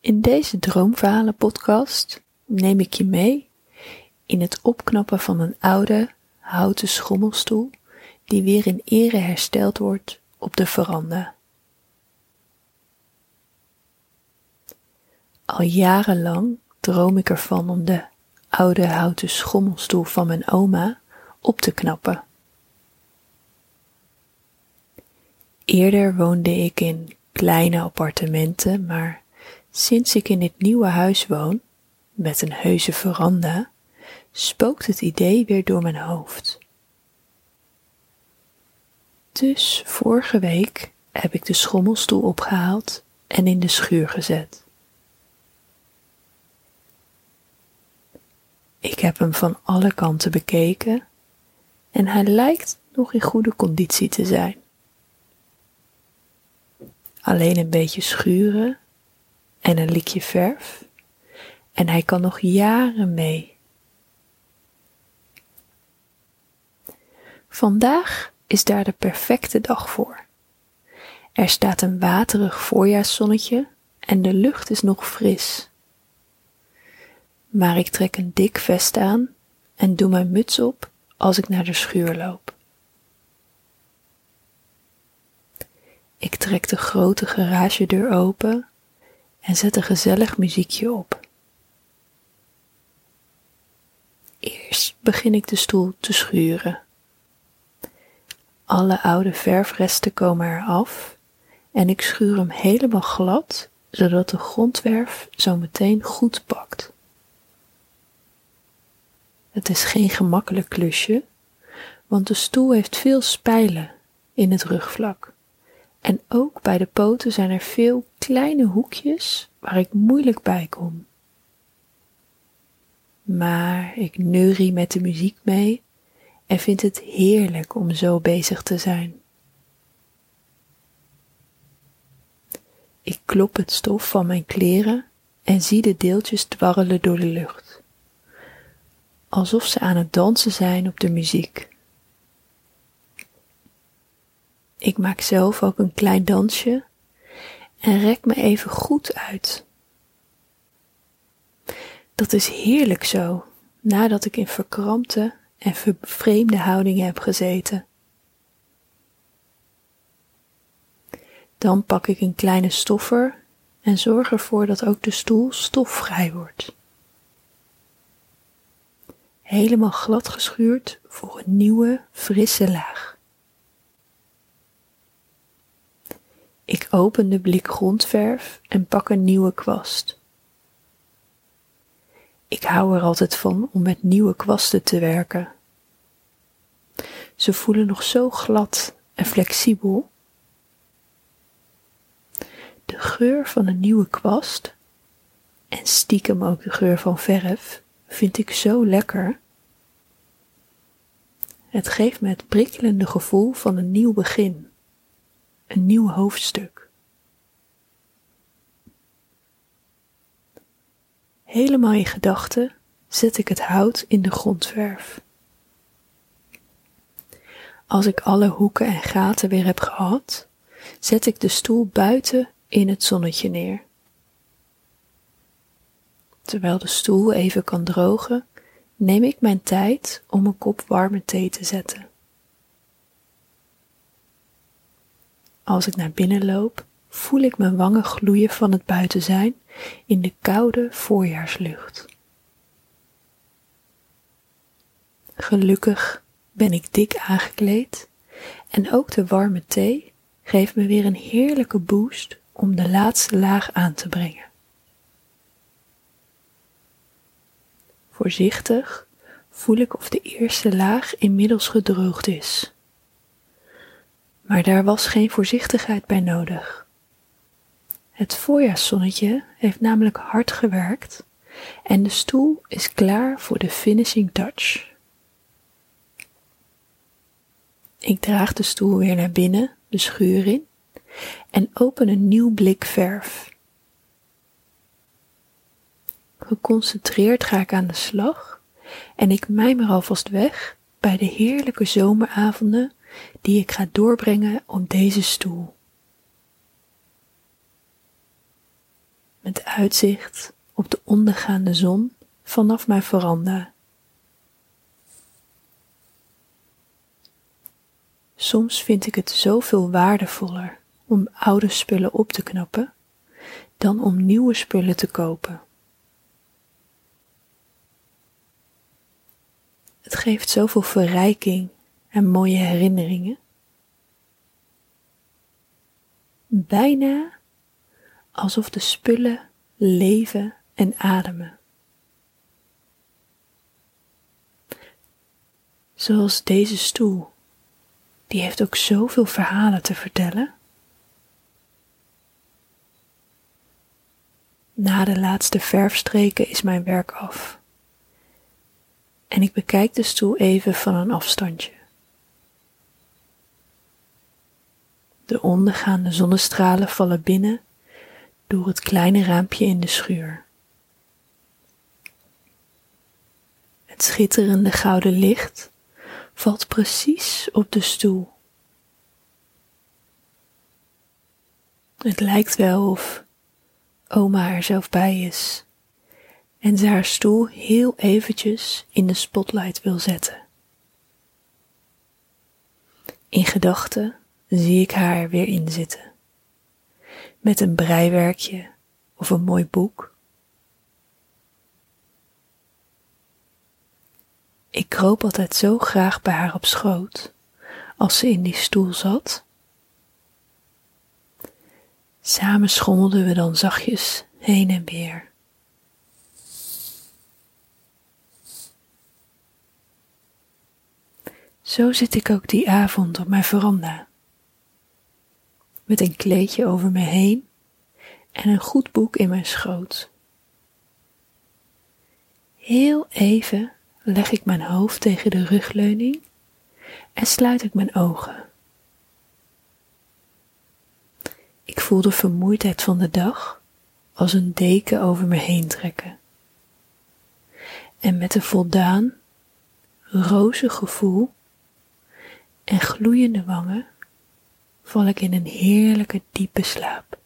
In deze Droomverhalen podcast neem ik je mee in het opknappen van een oude houten schommelstoel die weer in ere hersteld wordt op de veranda. Al jarenlang droom ik ervan om de oude houten schommelstoel van mijn oma op te knappen. Eerder woonde ik in kleine appartementen, maar sinds ik in dit nieuwe huis woon, met een heuse veranda, spookt het idee weer door mijn hoofd. Dus vorige week heb ik de schommelstoel opgehaald en in de schuur gezet. Ik heb hem van alle kanten bekeken en hij lijkt nog in goede conditie te zijn. Alleen een beetje schuren en een likje verf en hij kan nog jaren mee. Vandaag is daar de perfecte dag voor. Er staat een waterig voorjaarszonnetje en de lucht is nog fris. Maar ik trek een dik vest aan en doe mijn muts op als ik naar de schuur loop. Ik trek de grote garagedeur open en zet een gezellig muziekje op. Eerst begin ik de stoel te schuren. Alle oude verfresten komen eraf en ik schuur hem helemaal glad, zodat de grondwerf zo meteen goed pakt. Het is geen gemakkelijk klusje, want de stoel heeft veel spijlen in het rugvlak. En ook bij de poten zijn er veel kleine hoekjes waar ik moeilijk bij kom. Maar ik neurie met de muziek mee en vind het heerlijk om zo bezig te zijn. Ik klop het stof van mijn kleren en zie de deeltjes dwarrelen door de lucht, alsof ze aan het dansen zijn op de muziek. Ik maak zelf ook een klein dansje en rek me even goed uit. Dat is heerlijk zo, nadat ik in verkrampte en vervreemde houdingen heb gezeten. Dan pak ik een kleine stoffer en zorg ervoor dat ook de stoel stofvrij wordt. Helemaal glad geschuurd voor een nieuwe, frisse laag. Ik open de blik grondverf en pak een nieuwe kwast. Ik hou er altijd van om met nieuwe kwasten te werken. Ze voelen nog zo glad en flexibel. De geur van een nieuwe kwast en stiekem ook de geur van verf vind ik zo lekker. Het geeft me het prikkelende gevoel van een nieuw begin een nieuw hoofdstuk. Helemaal in gedachten zet ik het hout in de grondverf. Als ik alle hoeken en gaten weer heb gehad, zet ik de stoel buiten in het zonnetje neer. Terwijl de stoel even kan drogen, neem ik mijn tijd om een kop warme thee te zetten. Als ik naar binnen loop, voel ik mijn wangen gloeien van het buiten zijn in de koude voorjaarslucht. Gelukkig ben ik dik aangekleed en ook de warme thee geeft me weer een heerlijke boost om de laatste laag aan te brengen. Voorzichtig voel ik of de eerste laag inmiddels gedroogd is. Maar daar was geen voorzichtigheid bij nodig. Het voorjaarszonnetje heeft namelijk hard gewerkt en de stoel is klaar voor de finishing touch. Ik draag de stoel weer naar binnen, de schuur in, en open een nieuw blik verf. Geconcentreerd ga ik aan de slag en ik mijmer alvast weg bij de heerlijke zomeravonden die ik ga doorbrengen op deze stoel. met uitzicht op de ondergaande zon vanaf mijn veranda. Soms vind ik het zoveel waardevoller om oude spullen op te knappen dan om nieuwe spullen te kopen. Het geeft zoveel verrijking en mooie herinneringen. Bijna alsof de spullen leven en ademen. Zoals deze stoel, die heeft ook zoveel verhalen te vertellen. Na de laatste verfstreken is mijn werk af. En ik bekijk de stoel even van een afstandje. De ondergaande zonnestralen vallen binnen door het kleine raampje in de schuur. Het schitterende gouden licht valt precies op de stoel. Het lijkt wel of oma er zelf bij is en ze haar stoel heel eventjes in de spotlight wil zetten. In gedachten zie ik haar weer inzitten, met een breiwerkje of een mooi boek. Ik kroop altijd zo graag bij haar op schoot als ze in die stoel zat. Samen schommelden we dan zachtjes heen en weer. Zo zit ik ook die avond op mijn veranda. Met een kleedje over me heen en een goed boek in mijn schoot. Heel even leg ik mijn hoofd tegen de rugleuning en sluit ik mijn ogen. Ik voel de vermoeidheid van de dag als een deken over me heen trekken. En met een voldaan, roze gevoel en gloeiende wangen val ik in een heerlijke diepe slaap.